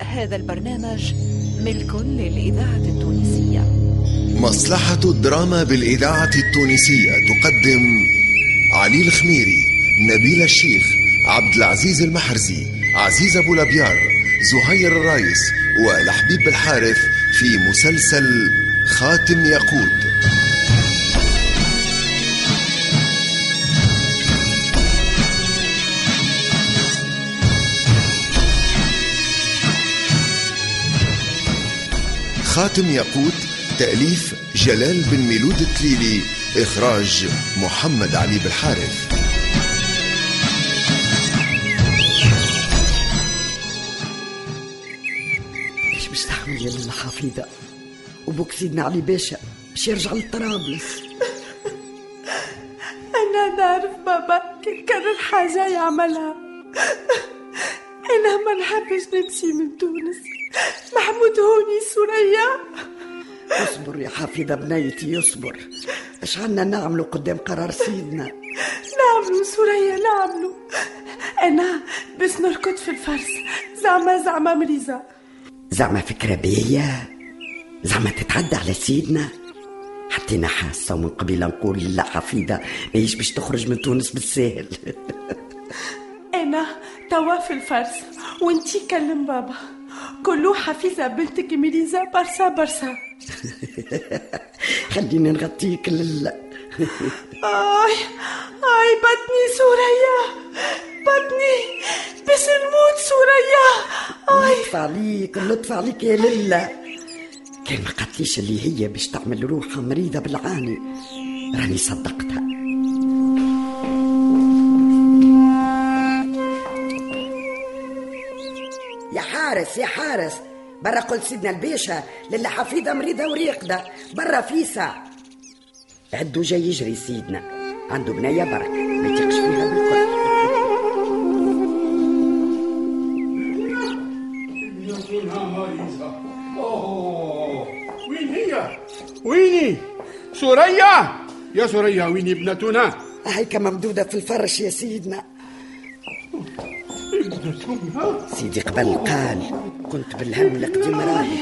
هذا البرنامج ملك للإذاعة التونسية. مصلحة الدراما بالإذاعة التونسية تقدم علي الخميري نبيل الشيخ عبد العزيز المحرزي عزيز أبو لبيار زهير الرايس ولحبيب الحارث في مسلسل خاتم ياقوت. خاتم ياقوت تأليف جلال بن ميلود التليلي إخراج محمد علي بالحارث باش تعمل يا الحفيظة وبوك سيدنا علي باشا باش يرجع لطرابلس أنا نعرف بابا كي كان الحاجة يعملها. أنا ما نحبش نمشي من تونس. محمود هوني سوريا اصبر يا حفيظة بنيتي اصبر. اش عنا نعملوا قدام قرار سيدنا؟ نعملوا سوريا نعملوا. أنا بس نركض في الفرس. زعما زعما مريزة. زعما فكرة بيا؟ زعما تتعدى على سيدنا؟ حتى أنا حاسة ومن قبيل نقول لا حفيظة ماهيش باش تخرج من تونس بالساهل أنا توا في الفرس وانتي كلم بابا. كلو حفيظة بنتك مريزة برسا برسا خليني نغطيك لله آي آي بطني سوريا بطني بس نموت سوريا. آي. لطف عليك لطف عليك يا لله كان ما قالتليش اللي هي باش تعمل روحها مريضة بالعاني. راني صدقتها. حارس يا حارس برا قلت سيدنا الباشا للي حفيظة مريضة وريقدة برا فيسع عدو جاي يجري سيدنا عنده بنية برك ما يتيقش فيها بالكل وين هي؟ ويني؟ سوريا؟ يا سوريا ويني ابنتنا؟ هيك ممدودة في الفرش يا سيدنا؟ سيدي قبل قال كنت بالهم لقدي مرادي.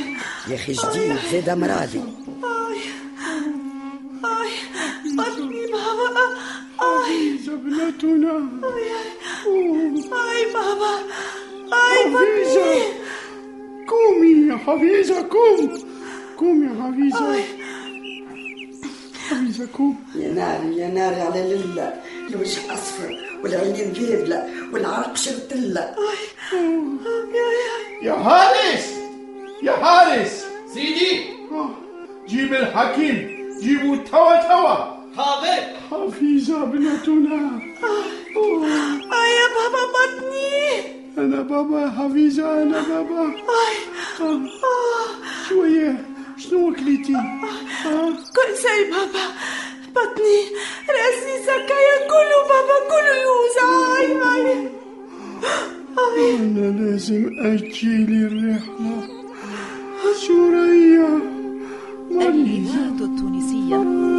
يا أخي جديد زاد مرادي. بطني بابا. آي. ابنتنا آي بابا. آي حفيظة. قومي يا حفيظة قوم. قوم يا حفيظة. حفيظة قوم. يا ناري يا ناري على لله. الوجه أصفر والعينين ذابله والعرق شرتله يا حارس! يا حارس! سيدي! جيب الحكيم جيبوا توا توا. حاضر. حفيظة ابنتنا. آي يا بابا بطني. أنا بابا يا حفيظة أنا بابا. آه، شوية. شنو أكلتي؟ آه، كل شيء بابا. بطني. يوجع آي آي. آي. أنا لازم أجيلي الرحلة سوريا الإذاعة التونسية.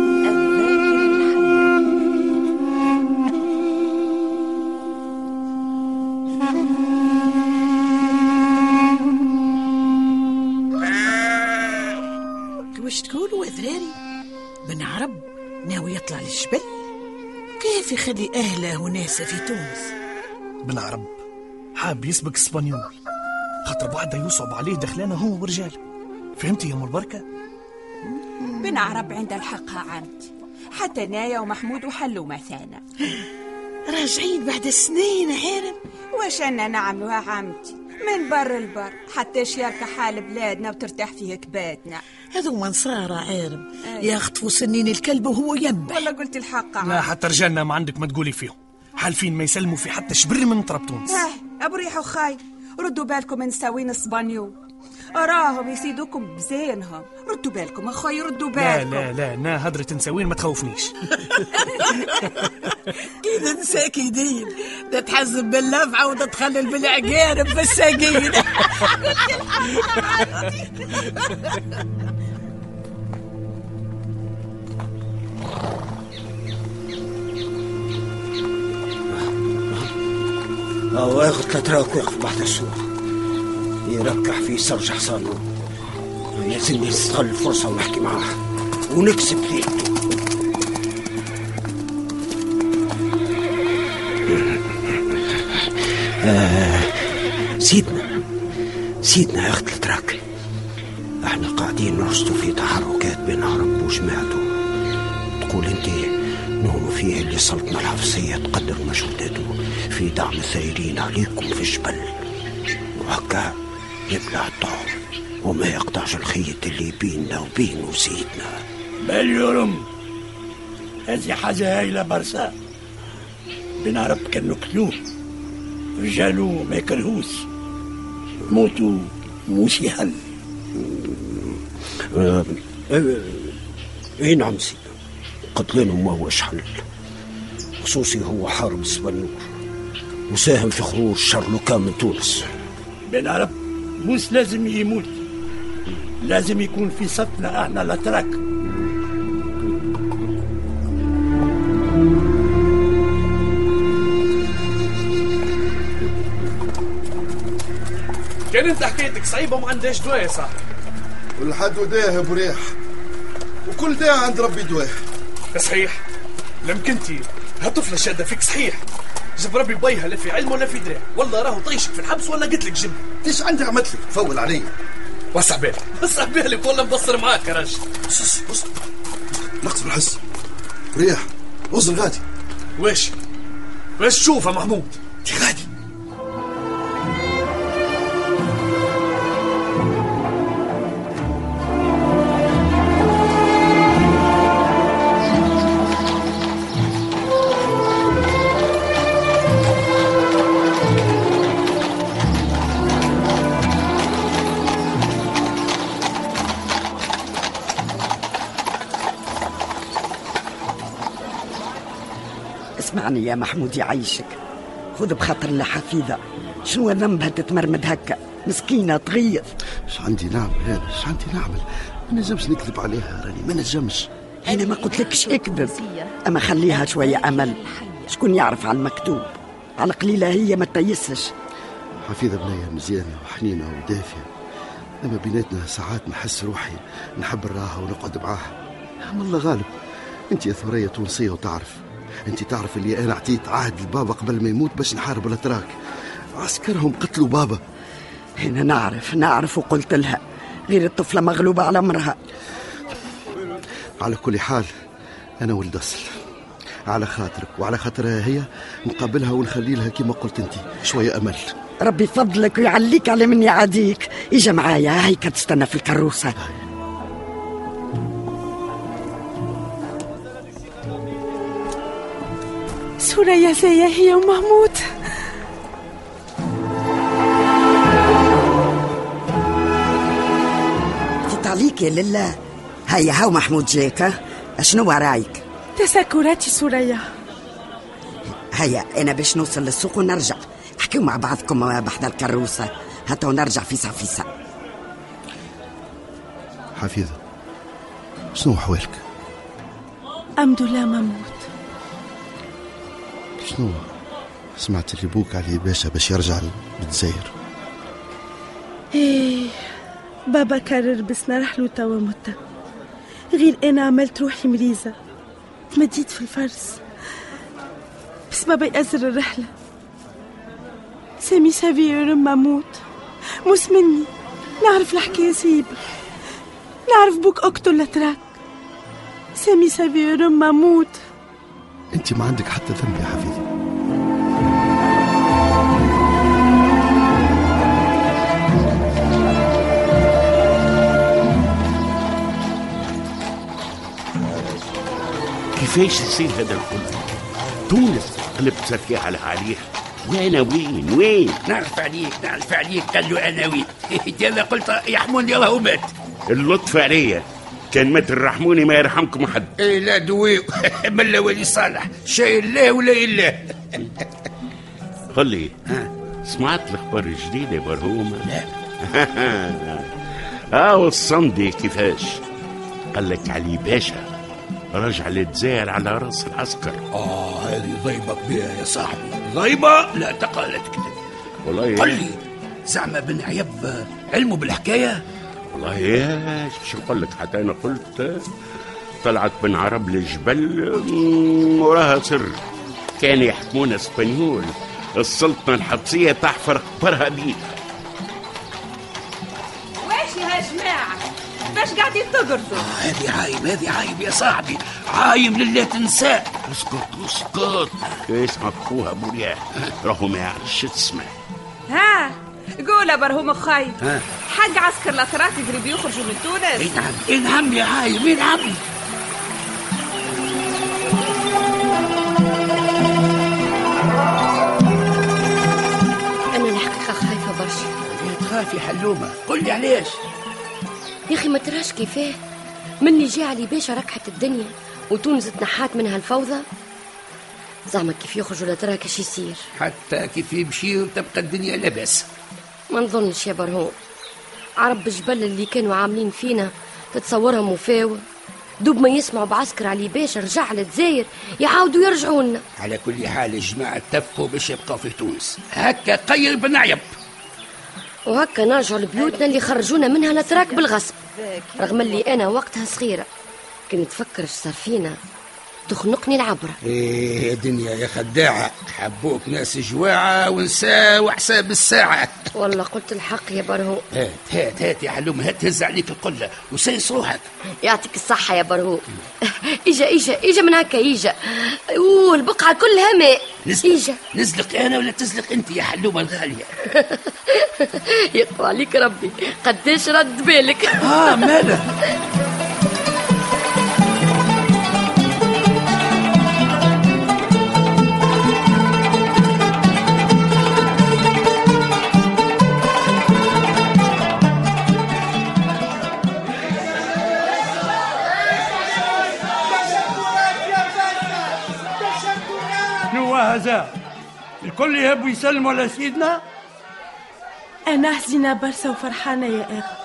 يخلي أهله وناسه في تونس. بن عرب حاب يسبق إسبانيول. خاطر بعده يصعب عليه دخلانه هو ورجاله. فهمتي يا أم البركة؟ بن عرب عند الحق ها عمتي حتى نايا ومحمود وحلوا مثانا. راجعين بعد سنين عارم واش أنا نعملوا ها عمتي؟ من بر البر حتى يركح حال بلادنا وترتاح فيه كباتنا. هذو منصارى عارم. يخطفوا سنين الكلب وهو ينبح. ولا قلت الحق. لا عمتي حتى رجالنا ما عندك ما تقولي فيهم. حالفين ما يسلموا في حتى شبر من طرب تونس. أه أبو ريح وخاي ردوا بالكم من ساوين إسبانيول. راهم يسيدوكم بزينهم ردوا بالكم أخوي ردوا لا بالكم. لا لا نا هدرة نساوين ما تخوفنيش. كذا مساكينين ده تحزب باللفعة وده تخلل بالعقارب في الساقين. أو واخد تتراك واقف بعد السوق يركح في سرج حصانه. لازم نستغل الفرصة ونحكي معاه. ونكسب ليلته آه سيدنا. سيدنا يا أخت التراك. إحنا قاعدين نرصدوا في تحركات بين عرب وجماعته. تقول انت نهم فيه اللي سلطنة الحفصية تقدر مجهوداته في دعم الثائرين عليكم في الجبل. وهكا يبلع الطعم وما يقطعش الخيط اللي بيننا وبين سيدنا مليورم هذه حاجة هايلة برسا. بنعرف كانوا كلوب رجالو ما يكرهوش. موتو موسي حل آه، آه، اي نعم سيدنا قتلانهم ما هوش حل خصوصي هو حارب اسبانيول وساهم في خروج شارلوكان من تونس. بنعرف موس لازم يموت. لازم يكون في صفنا إحنا الأتراك. كان انت حكايتك صعيبة وما عندهاش دواء يا صاحبي. والحد وداه بريح وكل داء عند ربي دواه صحيح. لمكنتي هالطفلة شادة فيك صحيح. جب ربي بيها لا في علم ولا في دراع. والله راهو طيشك في الحبس ولا قلت لك جب إيش عندي عملت لك؟ تفول علي. وسع بالك. وسع بالك والله مبصر معاك يا راجل. بص بص نقص بالحس. ريح. وصل غادي. واش؟ واش تشوف يا محمود. اسمعني يا محمود يعيشك خذ بخاطر الحفيظة شنو ذنبها تتمرمد هكا؟ مسكينة تغيظ. إيش عندي نعمل؟ أنا إيش عندي نعمل؟ ما نجمش نكذب عليها راني ما نجمش. أنا ما قلت لكش اكذب. أما خليها شوية أمل. شكون يعرف على المكتوب؟ على قليلة هي ما تيسش. حفيظة بنية مزيانة وحنينة ودافية. لما بيناتنا ساعات نحس روحي نحب نراها ونقعد معاها. أما الله غالب أنت يا ثريا تونسية وتعرف. أنت تعرف اللي أنا أعطيت عهد لبابا قبل ما يموت باش نحارب الأتراك. عسكرهم قتلوا بابا. أنا نعرف نعرف وقلت لها. غير الطفلة مغلوبة على أمرها. على كل حال أنا ولد أصل. على خاطرك وعلى خاطرها هي نقابلها ونخلي لها كما قلت أنت. شوية أمل. ربي يفضلك ويعليك على من يعاديك إجا معايا هيك تستنى في الكروسة. سوريا زي هي ومحمود عليك يا لله. هيا هاو محمود جاك؟ شنو رايك تسكراتي سوريا. هيا أنا باش نوصل للسوق ونرجع. احكيو مع بعضكم بحذا الكروسة. حتى ونرجع فيسا فيسا. حفيظة شنو أحوالك؟ الحمد لله مموت شنو؟ سمعت اللي بوك علي باشا باش يرجع بالجزائر إيه بابا كرر بس نرح له توا متة غير أنا عملت روحي مريزة تمديت في الفرس. بس بابا يأزر الرحلة. سامي سافي مموت موس مني. نعرف الحكاية سيب. نعرف بوك اقتل الاتراك سامي سافي مموت أنت ما عندك حتى ذنب يا حفيظة. كيفاش يصير هذا الكل؟ تونس قلبت سفيحة عليها وأنا وين؟ وين؟ نعرف عليك نعرف عليك قال له أنا وين. قلت يحموني الله ومات اللطف عليا. كان مات الرحموني ما يرحمكم حد. إيه لا دوي. ملا ولي صالح. شيء الله ولا اله قل لي سمعت الأخبار الجديدة برهومه لا. آه الصندي كيفاش؟ قال لك علي باشا. رجع للجزائر على رأس العسكر. آه هذه ضيبة كبيرة يا صاحبي. ضيبة؟ لا تقالت كده. والله قل لي زعما بن عيب علمه بالحكاية؟ والله يا شو نقول لك؟ حتى أنا قلت طلعت بن عرب للجبل وراها سر. كان يحكمون اسبانيول. السلطنة الحبسية تحفر قبرها بيه واش يا جماعة؟ باش قاعدين تقرصوا هذه عايم هذه عايم يا صاحبي. عايم لله تنساه اسكت اسكت. يسمع خوها مريح راهو ما يعرفش تسمع ها؟ قول برهوم اخاي ها. حق عسكر الاتراك يقرب يخرجوا من تونس. اي نعم. اي نعم يا عايم اي نعم أنا الحقيقة خايفة برشا. ليه تخافي حلومة. قل لي علاش يا أخي ما تراش كيفاه. مني جي علي باشا ركحت الدنيا وتونس تنحات منها الفوضى. زعما كيف يخرجوا الأتراك اش يصير. حتى كيف يمشي وتبقى الدنيا لاباس. ما نظنش يا برهون عرب الجبل اللي كانوا عاملين فينا. تتصورهم وفاوة دوب ما يسمعوا بعسكر علي باشا رجع للجزائر يعاودوا يرجعوا لنا على كل حال الجماعة اتفقوا باش يبقوا في تونس. هكا قير بن عيب. وهكا نرجعوا لبيوتنا اللي خرجونا منها الاتراك بالغصب. رغم اللي أنا وقتها صغيرة كنت تفكر اش صار فينا. تخنقني العبره إيه يا دنيا يا خداعة. حبوك ناس جواعة ونساو حساب الساعة. والله قلت الحق يا برهو. هات هات هات يا حلوم هات هز عليك القلة وسيس روحك. يعطيك الصحة يا برهو. اجا اجا اجا من هكا اجا أوه البقعة كلها ماء. نزلق نزلق أنا ولا تزلق أنت يا حلومة الغالية؟ يقوى عليك ربي. قداش رد بالك. آه ماله هذا؟ الكل يهبوا يسلموا على سيدنا؟ أنا حزينة برشا وفرحانة يا أخي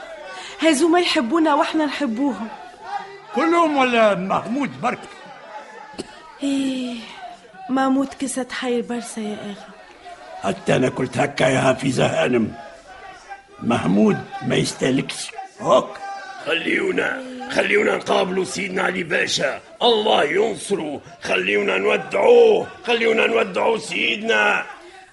هازو ما يحبونا وإحنا نحبوهم. كلهم ولا محمود برك؟ إيه ماموت كسة حير برشا يا أخي حتى أنا قلت هكا يا حفيظة هانم محمود ما يستهلكش. هوك خليونا. خليونا نقابلوا سيدنا علي باشا. الله ينصره. خليونا نودعوه. خليونا نودعوا سيدنا.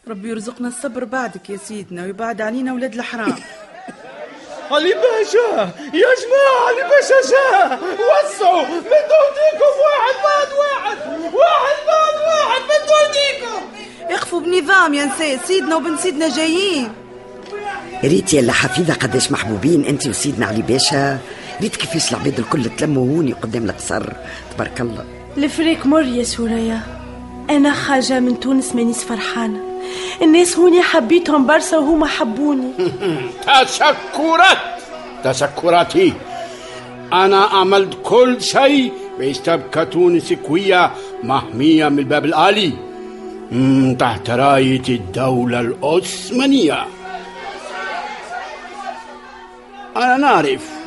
ربي يرزقنا الصبر بعدك يا سيدنا ويبعد علينا ولاد الحرام. علي باشا يا جماعة علي باشا جاء وسعوا مدوا ايديكم واحد بعد واحد. واحد بعد واحد مدوا ايديكم اخفوا بنظام يا نساء سيدنا وبن سيدنا جايين. ريت يا حفيظة قداش محبوبين انت وسيدنا علي باشا. ريت كيفاش العباد الكل تلموا هوني قدام القصر تبارك الله. الفريق مر يا سوريا. أنا خارجة من تونس مانيش فرحانة الناس هوني حبيتهم برشا وهما حبوني. تشكرات تشكراتي أنا عملت كل شيء باش تبقى تونس قوية محمية من الباب الآلي. تحت راية الدولة العثمانية. أنا نعرف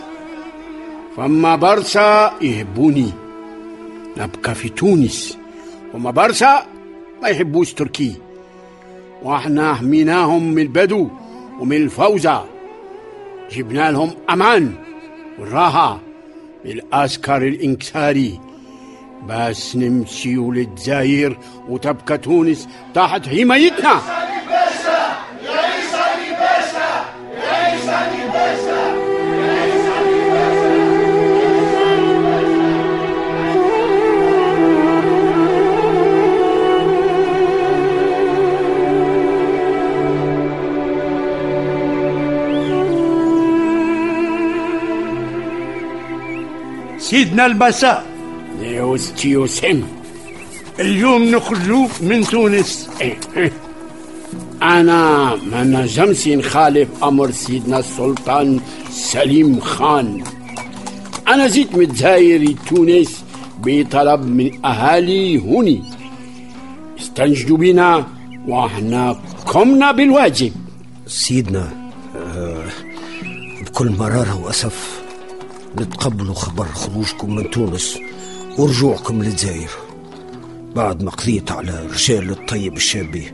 فما برشا يحبوني. نبقى في تونس. وما برشا ما يحبوش تركي. وإحنا حميناهم من البدو ومن الفوزة. جبنا لهم أمان والراحة من العسكر الإنكساري. بس نمشي للجزائر وتبقى تونس تحت حمايتنا. سيدنا أستي وسام اليوم نخرجوا من تونس. أنا ما نجمش نخالف أمر سيدنا السلطان سليم خان. أنا زيت متزاير تونس بطلب من أهالي هوني. استنجدوا بنا وإحنا قمنا بالواجب. سيدنا آه بكل مرارة وأسف نتقبلوا خبر خروجكم من تونس ورجوعكم للجزائر. بعد ما قضيت على رجال الطيب الشابي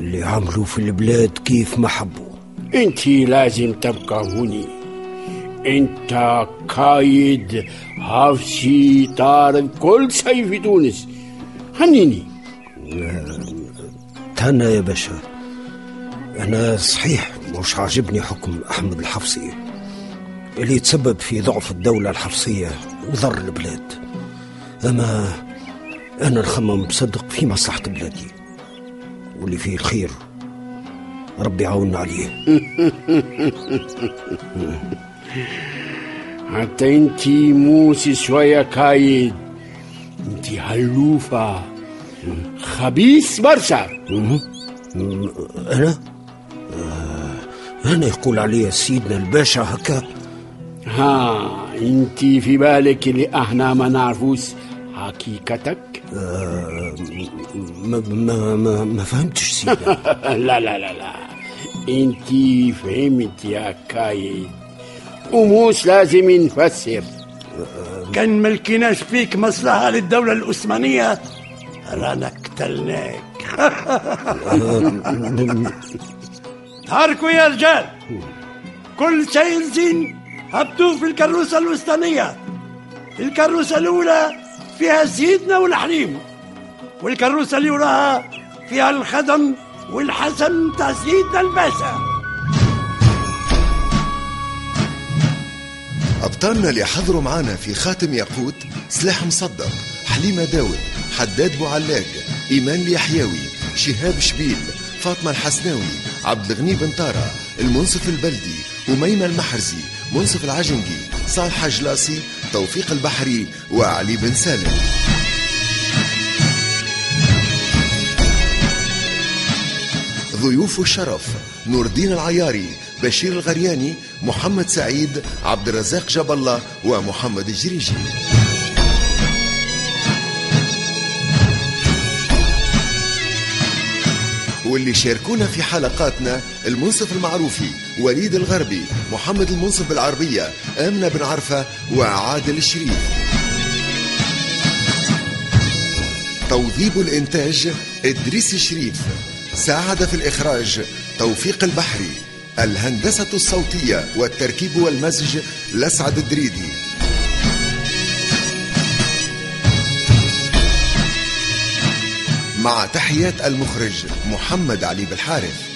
اللي عملوا في البلاد كيف ما حبوا. انت لازم تبقى هوني. انت قايد حفصي طارد كل شيء في تونس. هنيني. تهنى يا باشا. أنا صحيح مش عاجبني حكم أحمد الحفصي. اللي يتسبب في ضعف الدولة الحفصية وضر البلاد. أما أنا نخمم بصدق في مصلحة بلادي واللي فيه الخير ربي يعاوننا عليه. حتى انت موسي شوية كايد. انت هلوفة. خبيث برشا. أنا؟ آه، أنا يقول علي سيدنا الباشا هكا. ها انت في بالك اللي إحنا ما نعرفوش حقيقتك آه، ما, ما, ما, ما فهمتش سيدنا لا لا لا لا. انت فهمت يا كايد وموش لازم نفسر. كان ملكناش فيك مصلحة للدولة العثمانية رانا قتلناك تحركوا يا رجال كل شيء زين هبطوه في الكروسة الوسطانية. الكروسة الأولى فيها سيدنا والحريم والكروسة اللي وراها فيها الخدم والحسن تاع سيدنا الباشا. أبطالنا اللي حضروا معانا في خاتم ياقوت سلاح مصدق حليمة داود حداد بوعلاق إيمان اليحيوي شهاب شبيل فاطمة الحسناوي عبد الغني بن طارة المنصف البلدي أميمة المحرزي منصف العجنقي صالح جلاسي توفيق البحري وعلي بن سالم. ضيوف الشرف نور الدين العياري بشير الغرياني محمد سعيد عبد الرزاق الله ومحمد الجريجي. واللي شاركونا في حلقاتنا المنصف المعروفي وليد الغربي محمد المنصف بالعربية آمنة بن عرفة وعادل الشريف. توظيب الإنتاج إدريس الشريف. ساعد في الإخراج توفيق البحري. الهندسة الصوتية والتركيب والمزج لسعد الدريدي. مع تحيات المخرج محمد علي بالحارث.